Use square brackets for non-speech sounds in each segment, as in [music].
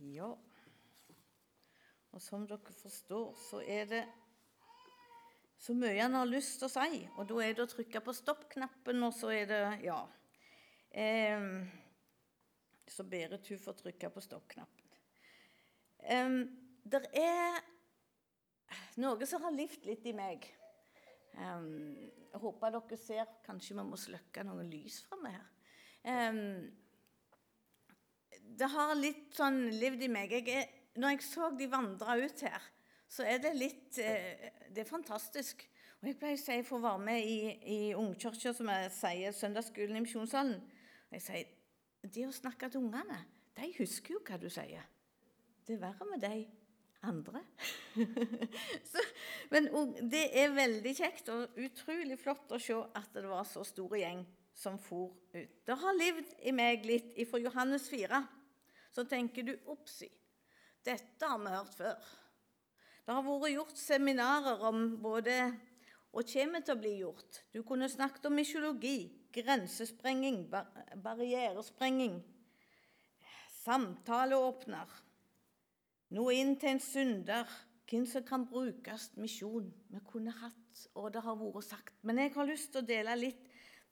Ja. Og som dere forstår, så er det så mye han har lyst til å si. Og da er det å trykke på stopp-knappen, og så er det Ja. Eh, så Berit hun får trykke på stopp-knappen. Eh, det er noe som har levd litt i meg. Um, jeg håper dere ser Kanskje vi må slukke noen lys framme her. Um, det har litt sånn levd i meg. Jeg er, når jeg så de vandre ut her, så er det litt eh, Det er fantastisk. Og Jeg pleier å si for å være med i, i ungkirka, som jeg sier, søndagsskolen i Misjonssalen Jeg sier de å snakke til ungene, de husker jo hva du sier. Det er verre med de andre. [laughs] så, men det er veldig kjekt og utrolig flott å se at det var så stor gjeng som for ut. Det har levd i meg litt fra Johannes 4. Så tenker du oppsi, dette har vi hørt før. Det har vært gjort seminarer om både og kommer til å bli gjort. Du kunne snakket om mykologi, grensesprenging, bar barrieresprenging, samtaleåpner, noe inn til en synder, hvem som kan brukes, misjon. Vi kunne hatt, og det har vært sagt. Men jeg har lyst til å dele litt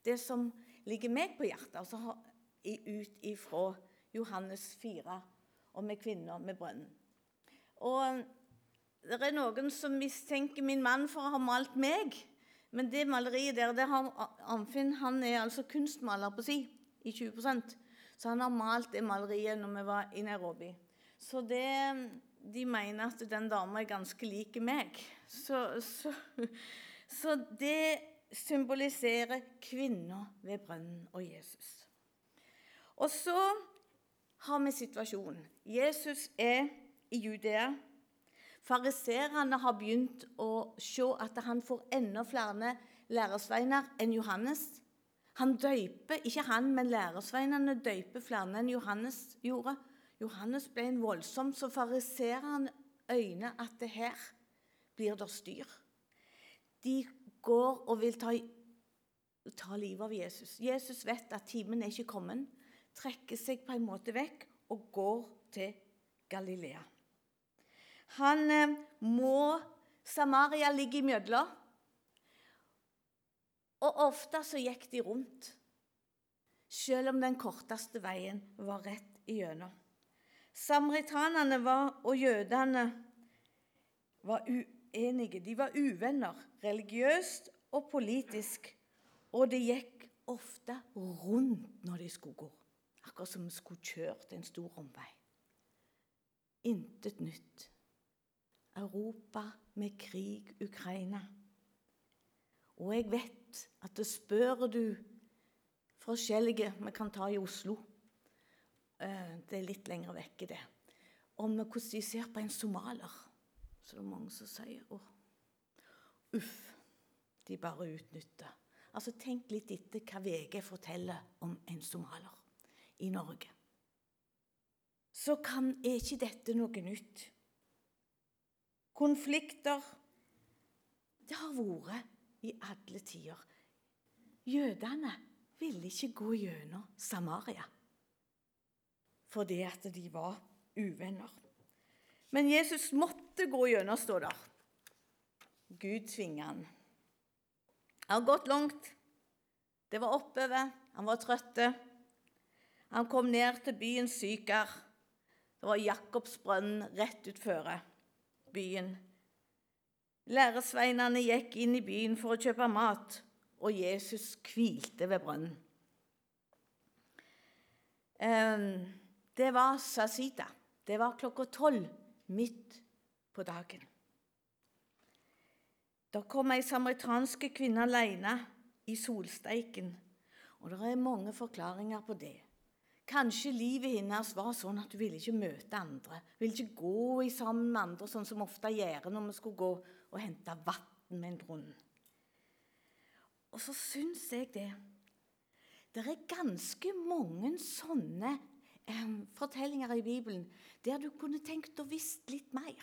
det som ligger meg på hjertet, altså ut ifra Johannes 4 og med kvinner med brønnen. Og det er noen som mistenker min mann for å ha malt meg. Men det maleriet der det har Arnfinn han er altså kunstmaler på si i 20% Så han har malt det maleriet når vi var i Nairobi. Så det, de mener at den dama er ganske lik meg. Så, så, så det symboliserer kvinna ved brønnen og Jesus. Og så har vi situasjonen. Jesus er i Judea. Fariserene har begynt å se at han får enda flere læresveiner enn Johannes. Han døyper, Ikke han, men læresveinene døyper flere enn Johannes gjorde. Johannes ble en voldsom, så fariserene øyner at det her blir det styr. De går og vil ta, ta livet av Jesus. Jesus vet at timen er ikke kommet, trekker seg på en måte vekk og går til Galilea. Han eh, må Samaria ligge imellom. Og ofte så gikk de rundt, selv om den korteste veien var rett igjennom. Samaritanene var, og jødene var uenige. De var uvenner, religiøst og politisk. Og det gikk ofte rundt når de skulle gå. Akkurat som vi skulle kjørt en stor omvei. Intet nytt. Europa med krig, Ukraina. Og jeg vet at det spør du forskjellige Vi kan ta i Oslo. Eh, det er litt lenger vekke, det. Om hvordan de ser på en somalier. Så det er mange som sier å, uff, de bare utnytter. Altså, Tenk litt etter hva VG forteller om en somalier i Norge. Så kan, er ikke dette noe nytt. Konflikter Det har vært i alle tider. Jødene ville ikke gå gjennom Samaria fordi at de var uvenner. Men Jesus måtte gå gjennom, står der. Gud tvinger han. Han har gått langt. Det var oppover. Han var trøtt. Han kom ned til byen Sykar. Det var Jakobsbrønnen rett utfor byen. Læresveinene gikk inn i byen for å kjøpe mat, og Jesus hvilte ved brønnen. Det var sasita. Det var klokka tolv midt på dagen. Da kom ei samaritanske kvinne alene i solsteiken, og det er mange forklaringer på det. Kanskje livet hennes var sånn at hun ville ikke møte andre. Hun ville ikke gå sammen med andre, sånn som ofte gjør når vi skulle gå og hente vann med en brunn. Og så syns jeg det Det er ganske mange sånne eh, fortellinger i Bibelen der du kunne tenkt og visst litt mer.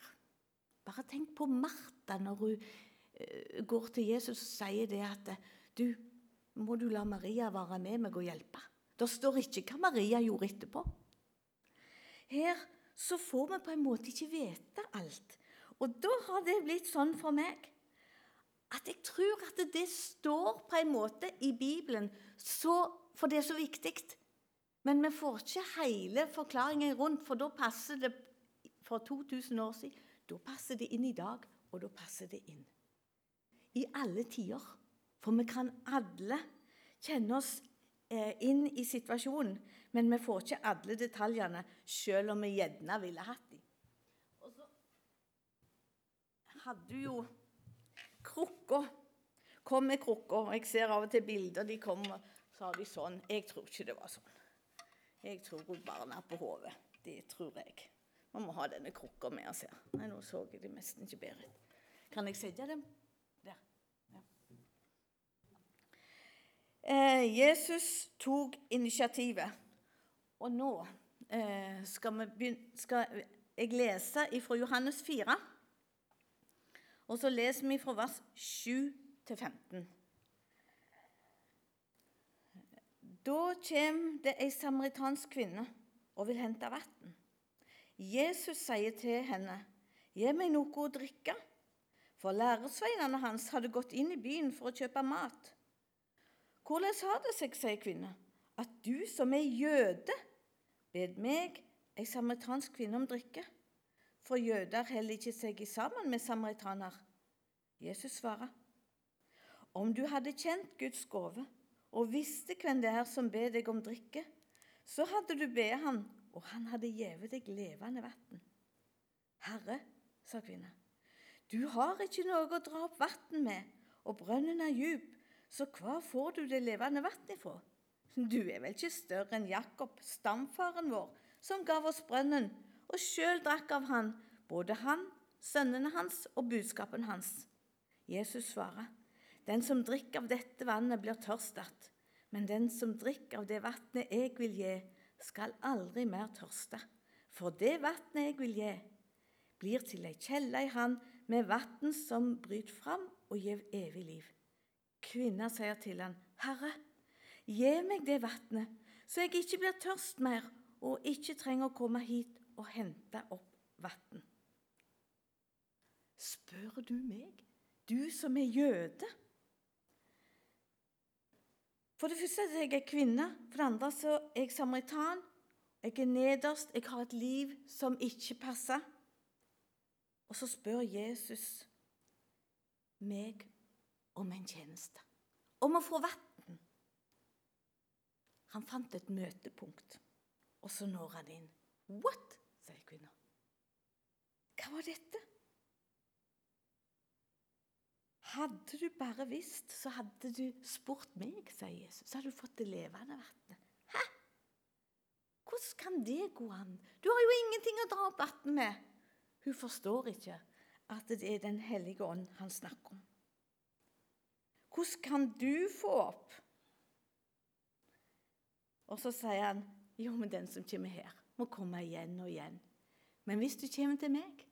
Bare tenk på Martha når hun eh, går til Jesus og sier det at du, må du la Maria være med meg og hjelpe? Det står ikke hva Maria gjorde etterpå. Her så får vi på en måte ikke vite alt. Og da har det blitt sånn for meg at jeg tror at det står på en måte i Bibelen, så, for det er så viktig. Men vi får ikke hele forklaringen rundt, for da passer det for 2000 år siden. Da passer det inn i dag, og da passer det inn. I alle tider. For vi kan alle kjenne oss inn i situasjonen, men vi får ikke alle detaljene, selv om vi gjerne ville hatt dem. Og så hadde du jo krukka. Kom med krukka. Jeg ser av og til bilder de kommer, så har de sånn. Jeg tror ikke det var sånn. Jeg tror hun barna på hodet. Det tror jeg. Man må ha denne krukka med oss her. Nei, nå så jeg det nesten ikke bedre. Kan jeg sette dem der? Ja. Eh, Jesus tok initiativet. Og nå eh, skal, begynne, skal, jeg lese fra Johannes 4. Og så leser vi fra vers 7 til 15. Da kommer det ei samaritansk kvinne og vil hente vann. Jesus sier til henne, 'Gi meg noe å drikke.' For lærersveinene hans hadde gått inn i byen for å kjøpe mat. 'Hvordan har det seg', sier kvinnen, 'at du som er jøde, bed meg, ei samaritansk kvinne, om drikke?' For jøder heller ikke seg sammen med samaritaner. Jesus svarer, 'Om du hadde kjent Guds gave' og visste hvem det er som ber deg om drikke, så hadde du bedt han, og han hadde gitt deg levende vann. Herre, sa kvinnen, du har ikke noe å dra opp vann med, og brønnen er djup, så hva får du det levende vann ifra? Du er vel ikke større enn Jakob, stamfaren vår, som gav oss brønnen, og sjøl drakk av han, både han, sønnene hans og budskapen hans. Jesus svarer, den som drikker av dette vannet, blir tørst att, men den som drikker av det vannet jeg vil gi, skal aldri mer tørste. For det vannet jeg vil gi, blir til ei kjelle i Han med vann som bryter fram og gir evig liv. Kvinna sier til han, Herre, gi meg det vannet, så jeg ikke blir tørst mer og ikke trenger å komme hit og hente opp vann. Spør du meg, du som er jøde? For det første er jeg kvinne. For det andre så er jeg samaritan. Jeg er nederst. Jeg har et liv som ikke passer. Og så spør Jesus meg om en tjeneste. Om å få vann. Han fant et møtepunkt, og så når han inn. What? sier kvinna. Hva var dette? Hadde du bare visst, så hadde du spurt meg, sier Jesus. Så hadde du fått det levende vannet. Hæ? Hvordan kan det gå an? Du har jo ingenting å dra opp vann med. Hun forstår ikke at det er Den hellige ånd han snakker om. Hvordan kan du få opp? Og så sier han, jo, men den som kommer her, må komme igjen og igjen. Men hvis du kommer til meg,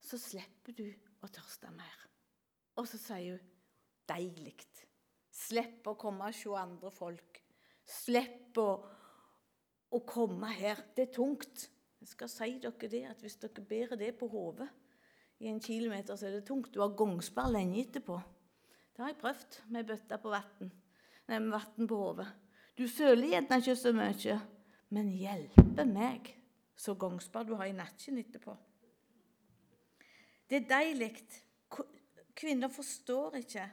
så slipper du å tørste mer. Og så sier hun deilig. Slipp å komme og se andre folk. Slipp å, å, komme her. Det er tungt. Jeg skal si dere det, at hvis dere bærer det på hodet i en kilometer, så er det tungt. Du har gangsperr lenge etterpå. Det har jeg prøvd med bøtta på vann. Nei, med vann på hodet. Du søler gjerne ikke så mye, men hjelpe meg så gongsbar du har i nakken etterpå. Det er deilig Kvinner forstår ikke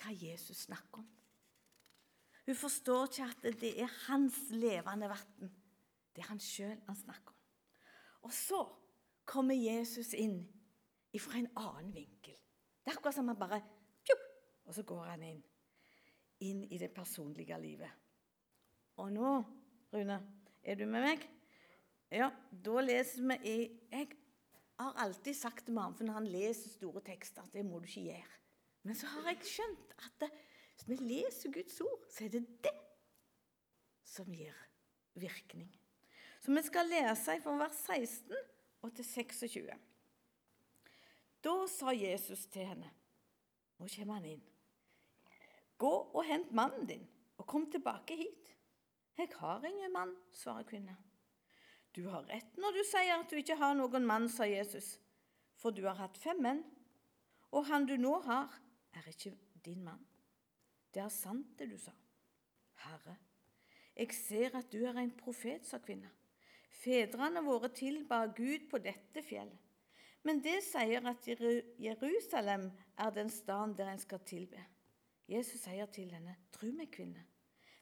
hva Jesus snakker om. Hun forstår ikke at det er hans levende vann. Det er han sjøl han snakker om. Og så kommer Jesus inn fra en annen vinkel. Det er akkurat som han bare Og så går han inn. Inn i det personlige livet. Og nå, Rune, er du med meg? Ja, da leser vi i Jeg har alltid sagt til Marmfen når han leser store tekster, at det må du ikke gjøre. Men så har jeg skjønt at hvis vi leser Guds ord, så er det det som gir virkning. Så vi skal lese fra vers 16 og til 26. Da sa Jesus til henne Nå kommer han inn. Gå og hent mannen din, og kom tilbake hit. Jeg har ingen mann, svarer kvinnen. Du har rett når du sier at du ikke har noen mann, sa Jesus, for du har hatt fem menn, og han du nå har, er ikke din mann. Det er sant, det du sa. Herre, jeg ser at du er en profet, sa kvinna. Fedrene våre tilba Gud på dette fjellet. Men det sier at Jerusalem er den staden der en skal tilbe. Jesus sier til henne, tru meg, kvinne,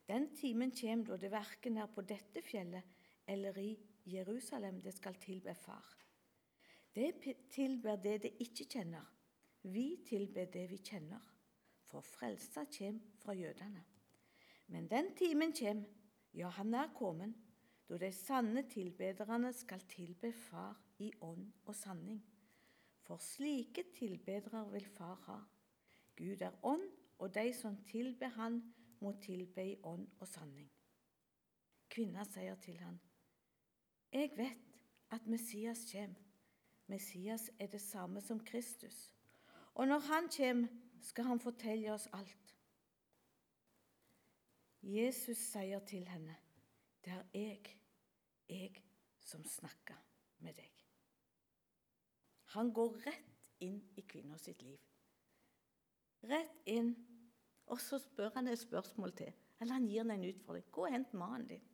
den timen kommer da det verken er på dette fjellet eller i Jerusalem det skal tilbe Far. Det tilber det det ikke kjenner. Vi tilber det vi kjenner, for frelsa kommer fra jødene. Men den timen kommer, ja, han er kommet, da de sanne tilbederne skal tilbe Far i ånd og sanning. For slike tilbedere vil Far ha. Gud er ånd, og de som tilber Han, må tilbe i ånd og sanning. Kvinna sier til han, Jeg vet at Messias kommer. Messias er det samme som Kristus. Og når han kommer, skal han fortelle oss alt. Jesus sier til henne, 'Det er jeg, jeg som snakker med deg'. Han går rett inn i kvinna sitt liv. Rett inn. Og så spør han et spørsmål til. Eller han gir henne en utfordring. Gå og hent mannen din.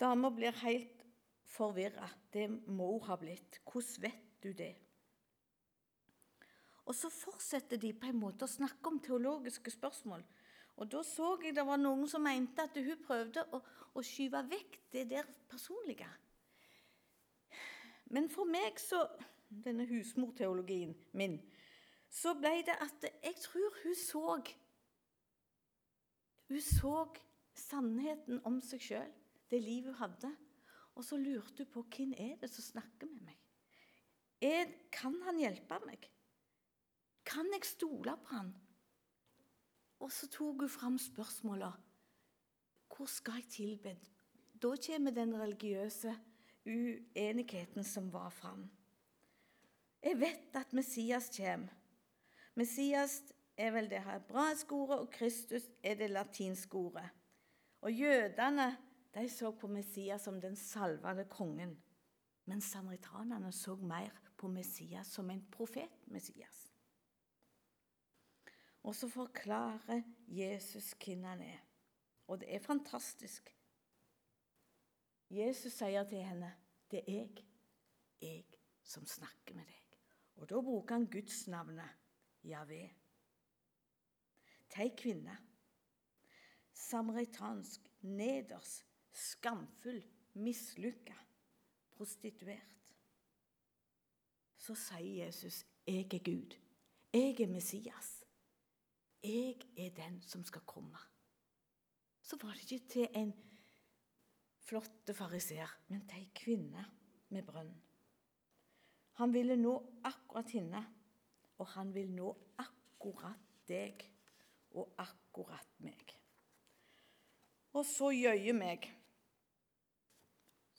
Dama blir helt forvirra. Det må hun ha blitt. Hvordan vet du det? Og så fortsetter de på en måte å snakke om teologiske spørsmål. Og Da så jeg det var noen som mente at hun prøvde å, å skyve vekk det der personlige. Men for meg, så denne husmorteologien min, så ble det at jeg tror hun så Hun så sannheten om seg sjøl, det livet hun hadde. Og så lurte hun på hvem er det som snakker med meg. Er, kan han hjelpe meg? Kan jeg stole på han? Og så tok hun fram spørsmåla. Hvor skal jeg tilbe? Da kommer den religiøse uenigheten som var fram. Jeg vet at Messias kommer. Messias er vel det hebraiske ordet, og Kristus er det latinske ordet. Og jødene de så på Messias som den salvede kongen, Men samaritanene så mer på Messias som en profet-Messias. Og så forklarer Jesus hvem han er. Og det er fantastisk. Jesus sier til henne, 'Det er jeg, jeg som snakker med deg.' Og da bruker han Guds navnet, Javé. Til ei kvinne. Samaritansk, nederst, skamfull, mislykka, prostituert. Så sier Jesus, 'Jeg er Gud. Jeg er Messias. Jeg er den som skal komme.' Så var det ikke til en flotte fariseer, men til ei kvinne med brønn. Han ville nå akkurat henne, og han vil nå akkurat deg og akkurat meg. Og så jøye meg.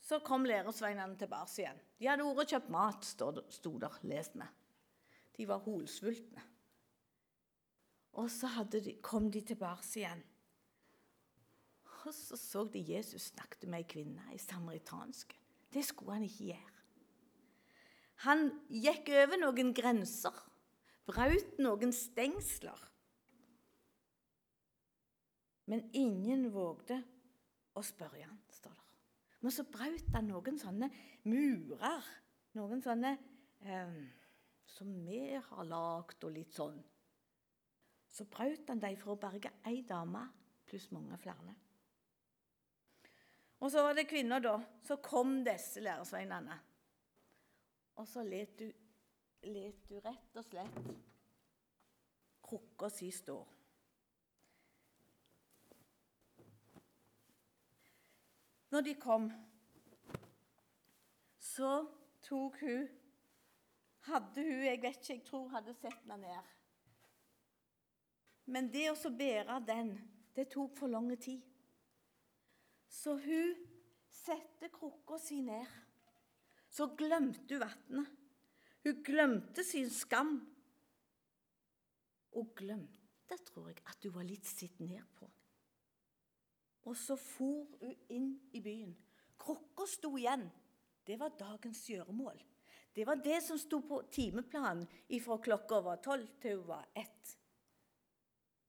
Så kom læresveinene tilbake igjen. De hadde og kjøpt mat, sto der, lest vi. De var holsvultne. Og så de, kom de tilbake igjen. Og så så de Jesus snakket med ei kvinne, ei samaritanske. Det skulle han ikke gjøre. Han gikk over noen grenser, brøt noen stengsler. Men ingen vågde å spørre han, står det. Men så brøt han noen sånne murer, noen sånne eh, som vi har lagd, og litt sånn. Så brøt han dem for å berge ei dame pluss mange flere. Og så var det kvinner, da. Så kom disse læresveinene. Og så let du, let du rett og slett krukka si stå. Når de kom, så tok hun Hadde hun Jeg vet ikke, jeg tror hun hadde sett henne ned. Men det å bære den, det tok for lang tid. Så hun satte krukka si ned. Så glemte hun vannet. Hun glemte sin skam. Og glemte, tror jeg, at hun var litt sitt ned på. Og så for hun inn i byen. krukka sto igjen. Det var dagens gjøremål. Det var det som sto på timeplanen ifra klokka var tolv til hun var ett.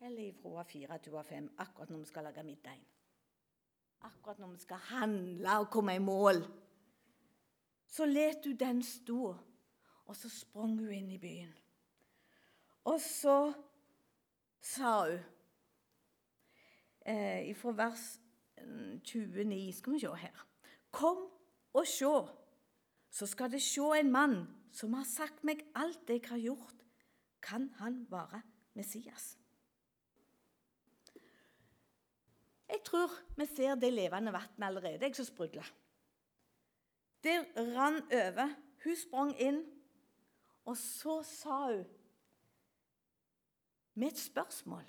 Eller ifra hun var fire til hun var fem, akkurat når vi skal lage middagen. Akkurat når vi skal handle og komme i mål. Så let hun den stå, og så sprang hun inn i byen. Og så sa hun eh, fra vers 29 mm, Skal vi se her. Kom og se, så skal det se en mann som har sagt meg alt jeg har gjort. Kan han være Messias? Jeg tror vi ser det levende vannet allerede, jeg som sprudler. Det rant over. Hun sprang inn, og så sa hun med et spørsmål.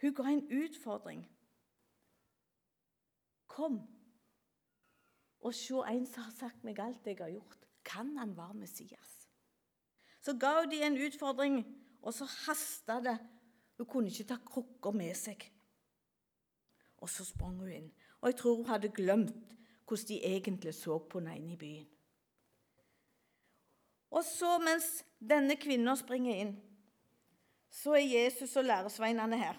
Hun ga en utfordring. Kom og se en som har sagt meg alt jeg har gjort. Kan han være Messias? Så ga hun dem en utfordring, og så hasta det. Hun kunne ikke ta krukka med seg. Og så sprang hun inn. Og jeg tror hun hadde glemt hvordan de egentlig så på henne inne i byen. Og så, mens denne kvinna springer inn, så er Jesus og læresveinene her.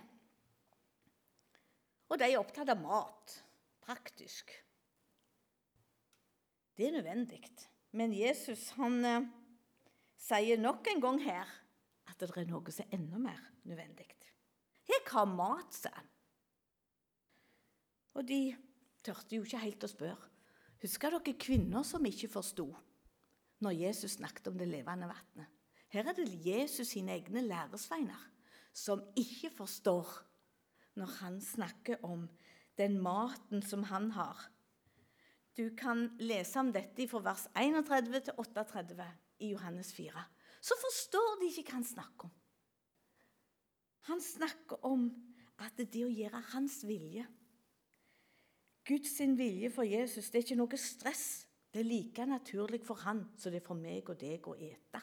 Og de er opptatt av mat. Praktisk. Det er nødvendig. Men Jesus han eh, sier nok en gang her at det er noe som er enda mer nødvendig. Jeg har mat, sa han. Og de tørte jo ikke helt å spørre. Husker dere kvinner som ikke forsto når Jesus snakket om det levende vannet? Her er det Jesus sine egne læresveiner som ikke forstår når han snakker om den maten som han har. Du kan lese om dette fra vers 31 til 38 i Johannes 4. Så forstår de ikke hva han snakker om. Han snakker om at det å gjøre hans vilje Guds vilje for Jesus det er ikke noe stress. Det er like naturlig for han som det er for meg og deg å ete.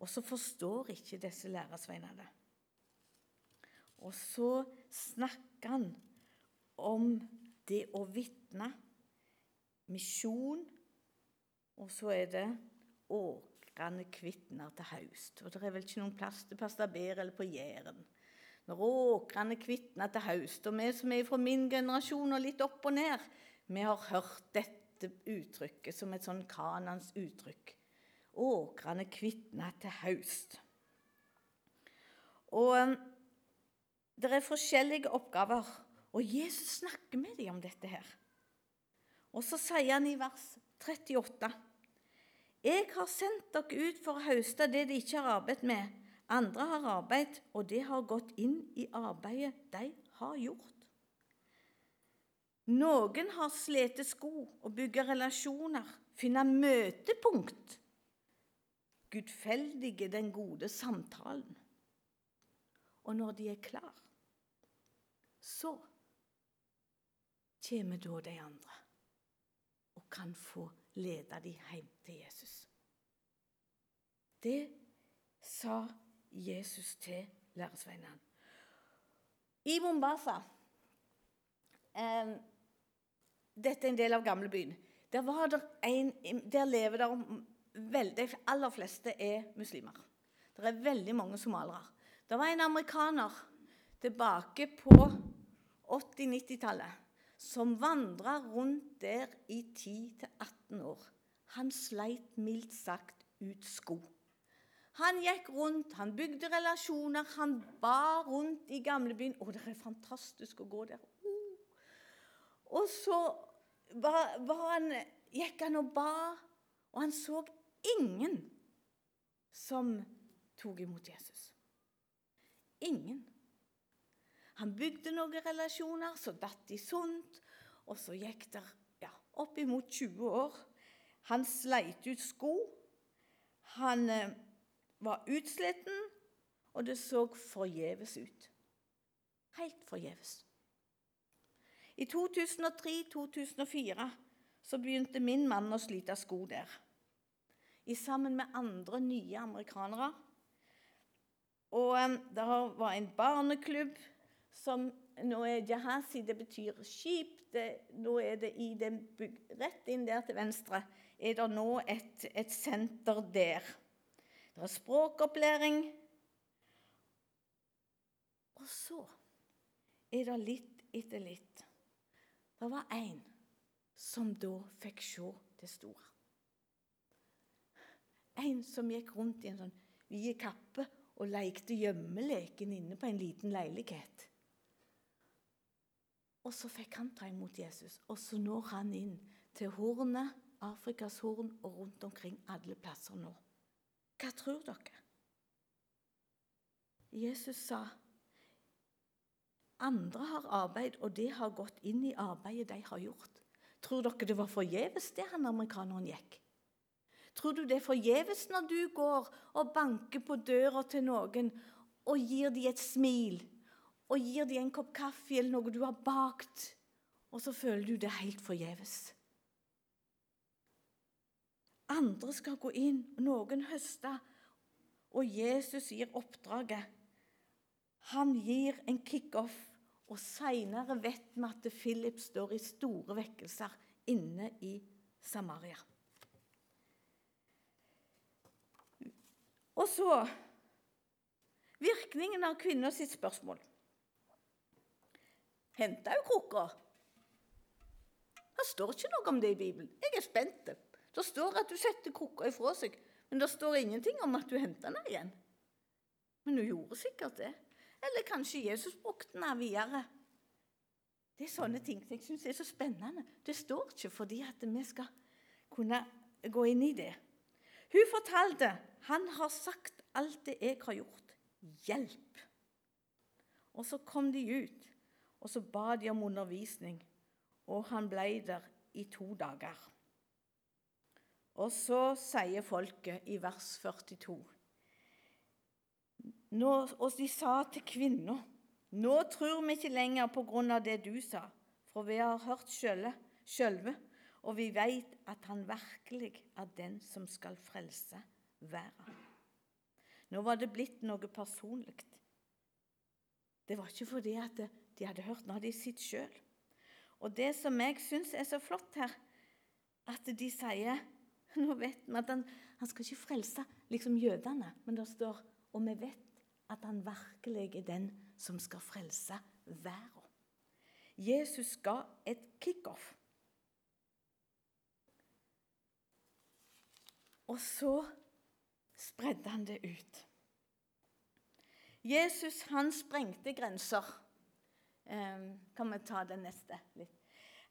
Og så forstår ikke disse lærersveinene. Og så snakker han om det å vitne, misjon, og så er det åkrene kvitner til høst. Og det er vel ikke noen plass til Pastaber eller på Jæren når åkrene kvitner til høst. Og vi som er fra min generasjon og litt opp og ned, vi har hørt dette uttrykket som et sånn Kanans uttrykk. Åkrene kvitna til høst. Og um, det er forskjellige oppgaver, og Jesus snakker med dem om dette her. Og så sier han i vers 38.: Jeg har sendt dere ut for å høste det de ikke har arbeidet med. Andre har arbeid, og det har gått inn i arbeidet de har gjort. Noen har slitt sko og bygger relasjoner, finner møtepunkt. Gudfeldige den gode samtalen. Og når de er klar, så kommer da de andre og kan få lede de hjem til Jesus. Det sa Jesus til læresveinene. I Mombasa eh, Dette er en del av gamlebyen. Der, der, der lever der vel, De aller fleste er muslimer. Det er veldig mange somalere. Det var en amerikaner tilbake på 80-90-tallet som vandra rundt der i 10-18 år. Han sleit mildt sagt ut sko. Han gikk rundt, han bygde relasjoner, han ba rundt i gamlebyen. Å, det er fantastisk å gå der. Og så var, var han, gikk han og ba, og han så ingen som tok imot Jesus. Ingen. Han bygde noen relasjoner, så datt de sunt, og så gikk det ja, oppimot 20 år. Han sleit ut sko. Han eh, var utsliten, og det så forgjeves ut. Helt forgjeves. I 2003-2004 så begynte min mann å slite sko der. I sammen med andre nye amerikanere. Og det var en barneklubb som nå er Jahazi det betyr skip. Det, nå er det i den byg, Rett inn der til venstre er det nå et, et senter der. Det er språkopplæring. Og så er det litt etter litt. Det var én som da fikk se det store. En som gikk rundt i en sånn vid kappe og lekte gjemmeleken inne på en liten leilighet. Og så fikk han ta imot Jesus, og så når han inn til hornet, Afrikas horn, og rundt omkring alle plasser nå. Hva tror dere? Jesus sa andre har arbeid, og det har gått inn i arbeidet de har gjort. Tror dere det var forgjeves det han amerikaneren gikk? Tror du det er forgjeves når du går og banker på døra til noen og gir dem et smil og gir dem en kopp kaffe eller noe du har bakt, og så føler du det helt forgjeves? Andre skal gå inn, noen høster, og Jesus gir oppdraget. Han gir en kickoff, og seinere vet vi at Philip står i store vekkelser inne i Samaria. Og så virkningen av kvinner sitt spørsmål. Henta hun krukka? Det står ikke noe om det i Bibelen. Jeg er spent. Det står at du setter krukka ifra seg, men det står ingenting om at du henta den igjen. Men hun gjorde sikkert det. Eller kanskje Jesus brukte den videre. Det er sånne ting jeg syns er så spennende. Det står ikke fordi at vi skal kunne gå inn i det. Hun fortalte han har sagt alt det jeg har gjort. Hjelp! Og så kom de ut, og så ba de om undervisning, og han ble der i to dager. Og så sier folket i vers 42 Nå, Og de sa til kvinna Nå tror vi ikke lenger på grunn av det du sa, for vi har hørt sjølve, og vi veit at han virkelig er den som skal frelse verden. Nå var det blitt noe personlig. Det var ikke fordi at de hadde hørt, nå hadde de sett sjøl. Og det som jeg syns er så flott her, at de sier Nå vet vi at han, han skal ikke frelse liksom jødene, men det står og vi vet at han virkelig er den som skal frelse verden. Jesus ga et kickoff. Og så spredde han det ut. Jesus han sprengte grenser. Eh, kan vi ta den neste litt?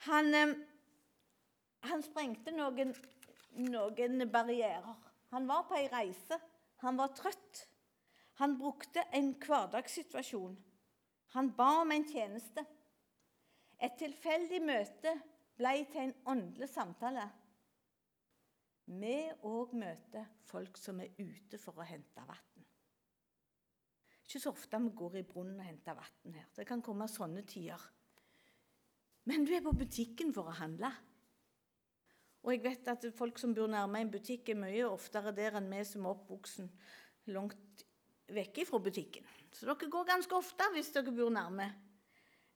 Han, eh, han sprengte noen, noen barrierer. Han var på ei reise. Han var trøtt. Han brukte en hverdagssituasjon. Han ba om en tjeneste. Et tilfeldig møte ble til en åndelig samtale. Vi òg møter folk som er ute for å hente vann. Ikke så ofte vi går i brunnen og henter vann her. Det kan komme sånne tider. Men du er på butikken for å handle. Og jeg vet at folk som bor nærme en butikk, er mye oftere der enn vi som er oppvoksen langt vekk fra butikken. Så dere går ganske ofte hvis dere bor nærme.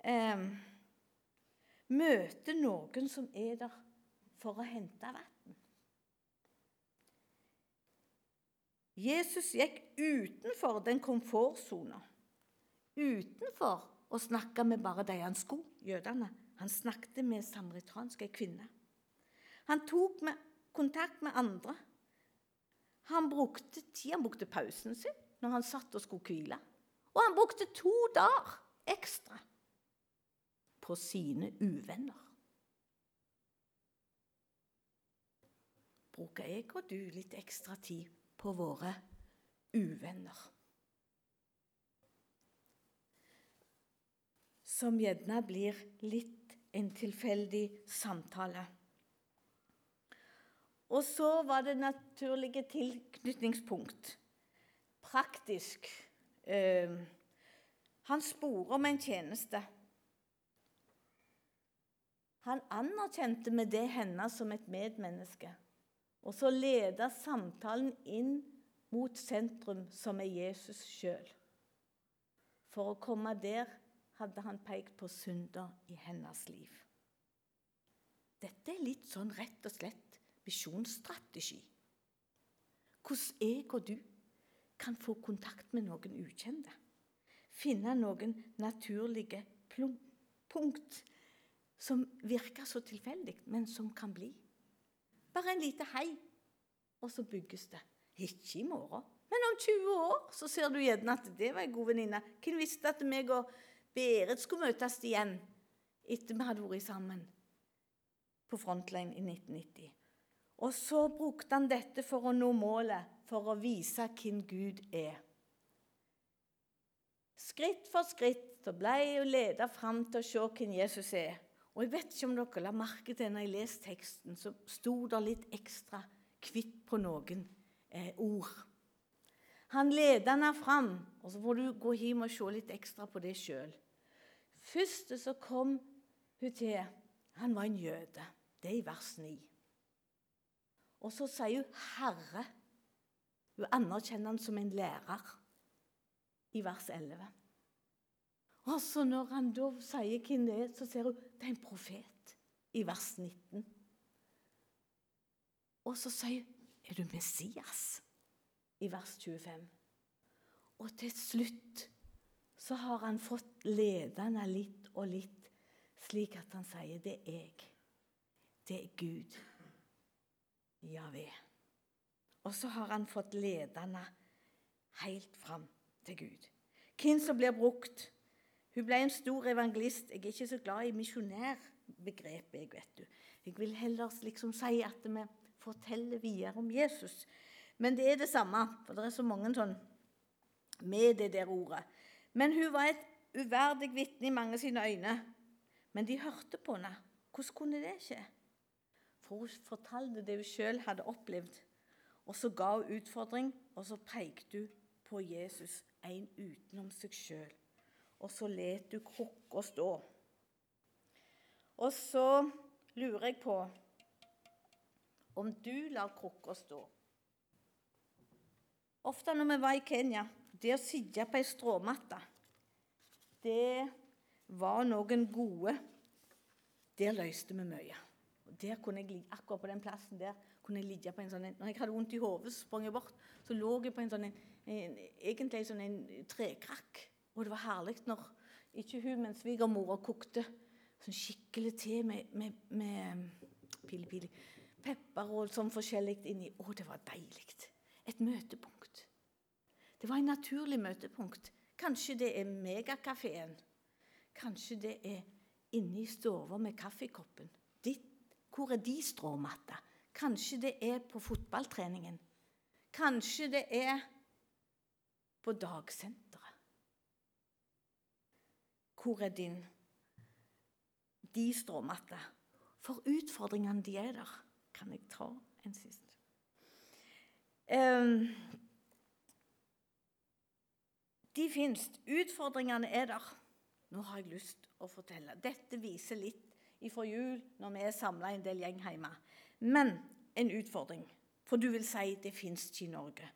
Eh, møter noen som er der for å hente vann. Jesus gikk utenfor den komfortsona. Utenfor å snakke med bare de han skulle, jødene. Han snakket med samaritanske kvinner. Han tok med kontakt med andre. Han brukte tid, han brukte pausen sin når han satt og skulle hvile. Og han brukte to dager ekstra på sine uvenner. Bruker jeg og du litt ekstra tid på våre uvenner. Som gjerne blir litt en tilfeldig samtale. Og så var det naturlige tilknytningspunkt. Praktisk. Eh, han sporer om en tjeneste. Han anerkjente med det henne som et medmenneske. Og så leder samtalen inn mot sentrum, som er Jesus sjøl. For å komme der hadde han pekt på synder i hennes liv. Dette er litt sånn rett og slett misjonsstrategi. Hvordan jeg og du kan få kontakt med noen ukjente. Finne noen naturlige punkt som virker så tilfeldig, men som kan bli. Bare en lite hei, og så bygges det. Ikke i morgen, men om 20 år så ser du gjerne at det var ei god venninne. Hvem visste at meg og Berit skulle møtes igjen etter vi hadde vært sammen på Frontline i 1990? Og så brukte han dette for å nå målet, for å vise hvem Gud er. Skritt for skritt så ble jeg ledet fram til å se hvem Jesus er. Og jeg vet ikke om dere la merke til når jeg leste teksten, så sto det litt ekstra kvitt på noen eh, ord. Han leder henne fram, og så får du gå hjem og se litt ekstra på det sjøl. Første så kom hun til, han var en jøde. Det er i vers 9. Og så sier hun 'Herre'. Hun anerkjenner han som en lærer i vers 11. Og så når han da sier hvem det er, så ser hun det er en profet i vers 19. Og så sier hun er du Messias i vers 25. Og til slutt så har han fått ledende litt og litt, slik at han sier det er jeg. Det er Gud. Javé. Og så har han fått ledende helt fram til Gud. Hvem som blir brukt hun ble en stor evangelist. Jeg er ikke så glad i misjonærbegrepet. Jeg vet du. Jeg vil heller liksom si at vi forteller videre om Jesus. Men det er det samme, for det er så mange sånn med det der ordet. Men hun var et uverdig vitne i mange sine øyne. Men de hørte på henne. Hvordan kunne det skje? For hun fortalte det hun sjøl hadde opplevd. Og så ga hun utfordring, og så pekte hun på Jesus, en utenom seg sjøl og så let du krukka stå. Og så lurer jeg på om du lar krukka stå. Ofte når vi var i Kenya, det å sitte på ei stråmatte, det var noen gode Der løste vi mye. Der kunne jeg, ligge, Akkurat på den plassen der kunne jeg ligge på en sånn Når jeg hadde vondt i hodet, sprang jeg bort, så lå jeg på en sånn en, en, egentlig en sånn en trekrakk og det var herlig når ikke hun, men svigermora kokte sånn skikkelig te med, med, med pili, pili, pepper og sånn forskjellig inni. Å, det var deilig. Et møtepunkt. Det var en naturlig møtepunkt. Kanskje det er megakafeen. Kanskje det er inne i stua med kaffekoppen. Hvor er de stråmatta? Kanskje det er på fotballtreningen. Kanskje det er på dagsenteret. Hvor er din? De stråmatte. For utfordringene, de er der. Kan jeg ta en siste? Um, de fins. Utfordringene er der. Nå har jeg lyst å fortelle. Dette viser litt ifra jul, når vi er samla en del gjeng hjemme. Men en utfordring. For du vil si det fins ikke i Norge.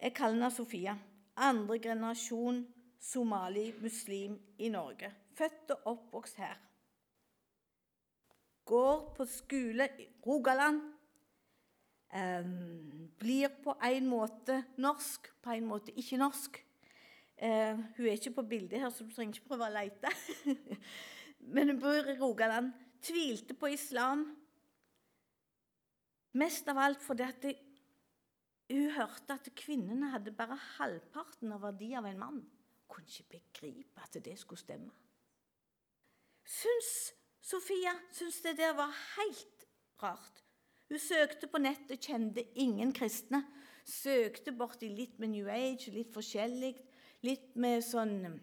Jeg kaller henne Sofia. Andre generasjon somali-muslim i Norge. Født og oppvokst her. Går på skole i Rogaland. Um, blir på en måte norsk, på en måte ikke norsk. Uh, hun er ikke på bildet her, så du trenger ikke prøve å lete. [laughs] Men hun bor i Rogaland. Tvilte på islam. Mest av alt fordi at det, hun hørte at kvinnene hadde bare halvparten av verdi av en mann Hun kunne ikke begripe at det skulle stemme. Syns Sofia syns det der var helt rart. Hun søkte på nettet, kjente ingen kristne. Søkte borti litt med New Age, litt forskjellig, litt med sånn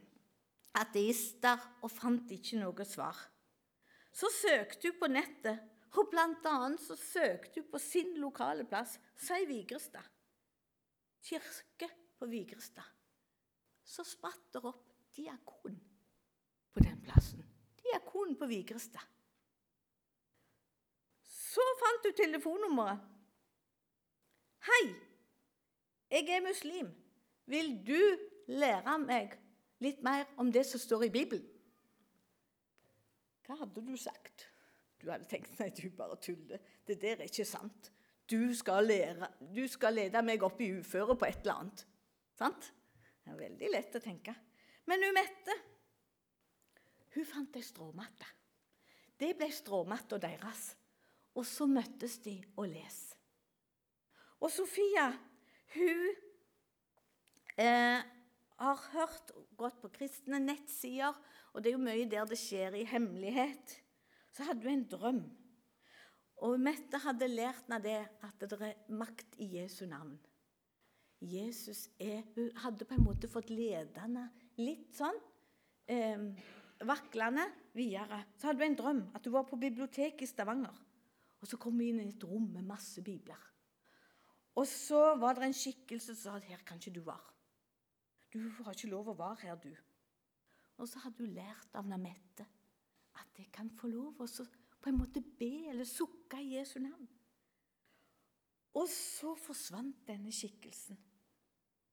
ateister, og fant ikke noe svar. Så søkte hun på nettet, og annet så søkte hun på sin lokale plass, si Vigrestad. Kirke på Vigrestad så spratt det opp diakon på den plassen. Diakon på Vigrestad. Så fant hun telefonnummeret. 'Hei, jeg er muslim. Vil du lære meg litt mer om det som står i Bibelen. Hva hadde du sagt? Du hadde tenkt nei, du bare tuller. Det der er ikke sant. Du skal, lære, du skal lede meg opp i uføret på et eller annet. Sant? Det er veldig lett å tenke. Men hun Mette hun fant ei stråmatte. Det ble stråmatta deres. Og så møttes de og les. Og Sofia, hun eh, har hørt gått på kristne nettsider, og det er jo mye der det skjer i hemmelighet. Så hadde hun en drøm. Og Mette hadde lært av det at det er makt i Jesu navn. Jesus er, Hun hadde på en måte fått ledende litt sånn eh, vaklende videre. Så hadde hun en drøm at hun var på biblioteket i Stavanger. Og Så kom hun inn i et rom med masse bibler. Og så var det en skikkelse som sa at her kan ikke du være. Du har ikke lov å være her, du. Og så hadde hun lært av Namette at jeg kan få lov å på en måte be eller sukke i Jesu navn. Og så forsvant denne skikkelsen.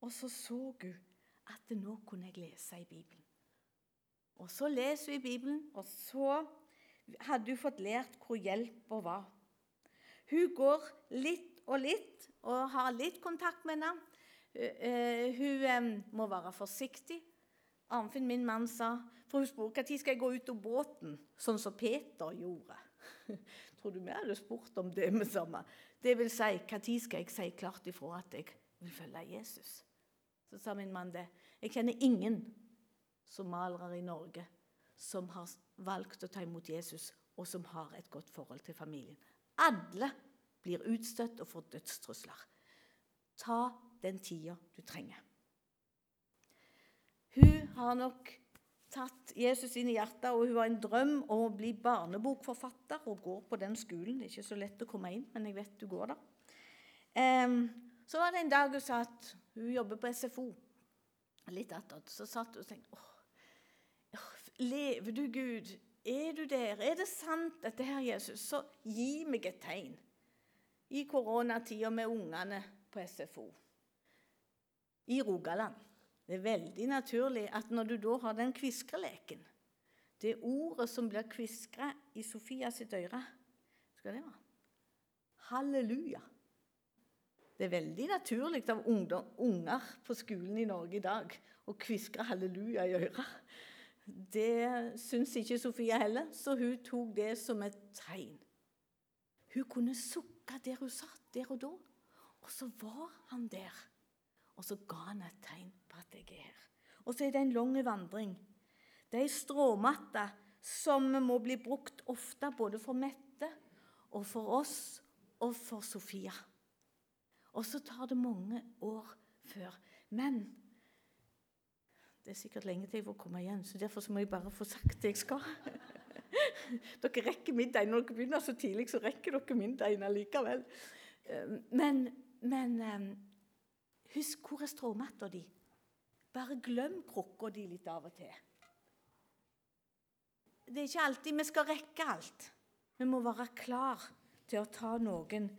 Og så så hun at nå kunne jeg lese i Bibelen. Og så leser hun i Bibelen, og så hadde hun fått lært hvor hjelpa var. Hun går litt og litt og har litt kontakt med henne. Uh, hun um, må være forsiktig. Arnfinn, min mann, sa For hun spurte når skal jeg gå ut av båten, sånn som Peter gjorde. [laughs] Tror du vi hadde spurt om det med samme? Det vil si, når skal jeg si klart ifra at jeg vil følge Jesus? Så sa min mann det. Jeg kjenner ingen somaliere i Norge som har valgt å ta imot Jesus, og som har et godt forhold til familien. Alle blir utstøtt og får dødstrusler. Ta den tida du trenger. Hun har nok tatt Jesus inn i hjertet, og hun har en drøm om å bli barnebokforfatter og går på den skolen. Det er ikke så lett å komme inn, men jeg vet du går der. så var det en dag hun sa at hun jobber på SFO. Litt attåt. Så satt hun og tenkte åh, Lever du, Gud? Er du der? Er det sant, dette her, Jesus? Så gi meg et tegn. I koronatida med ungene på SFO i Rogaland. Det er veldig naturlig at når du da har den kviskreleken Det ordet som blir kviskra i Sofia sitt øre Skal det være? Halleluja. Det er veldig naturlig av ungdom, unger på skolen i Norge i dag å kviskre halleluja i øret. Det syns ikke Sofia heller, så hun tok det som et tegn. Hun kunne sukke der hun satt, der og da. Og så var han der. Og så ga han et tegn på at jeg er her. Og så er det en lang vandring. Det er ei stråmatte som må bli brukt ofte både for Mette og for oss og for Sofia. Og så tar det mange år før. Men det er sikkert lenge til jeg får komme igjen, så derfor så må jeg bare få sagt det jeg skal. [laughs] dere rekker middagen. Når dere begynner så tidlig, så rekker dere middagen allikevel. Eh, men, men eh, husk hvor er stråmatta di? Bare glem krukka di litt av og til. Det er ikke alltid vi skal rekke alt. Vi må være klar til å ta noen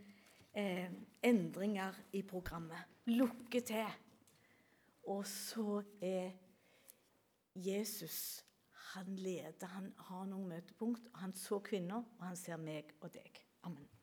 eh, endringer i programmet. Lukke til. Og så er Jesus han leder, han har noen møtepunkt. Han så kvinner, og han ser meg og deg. Amen.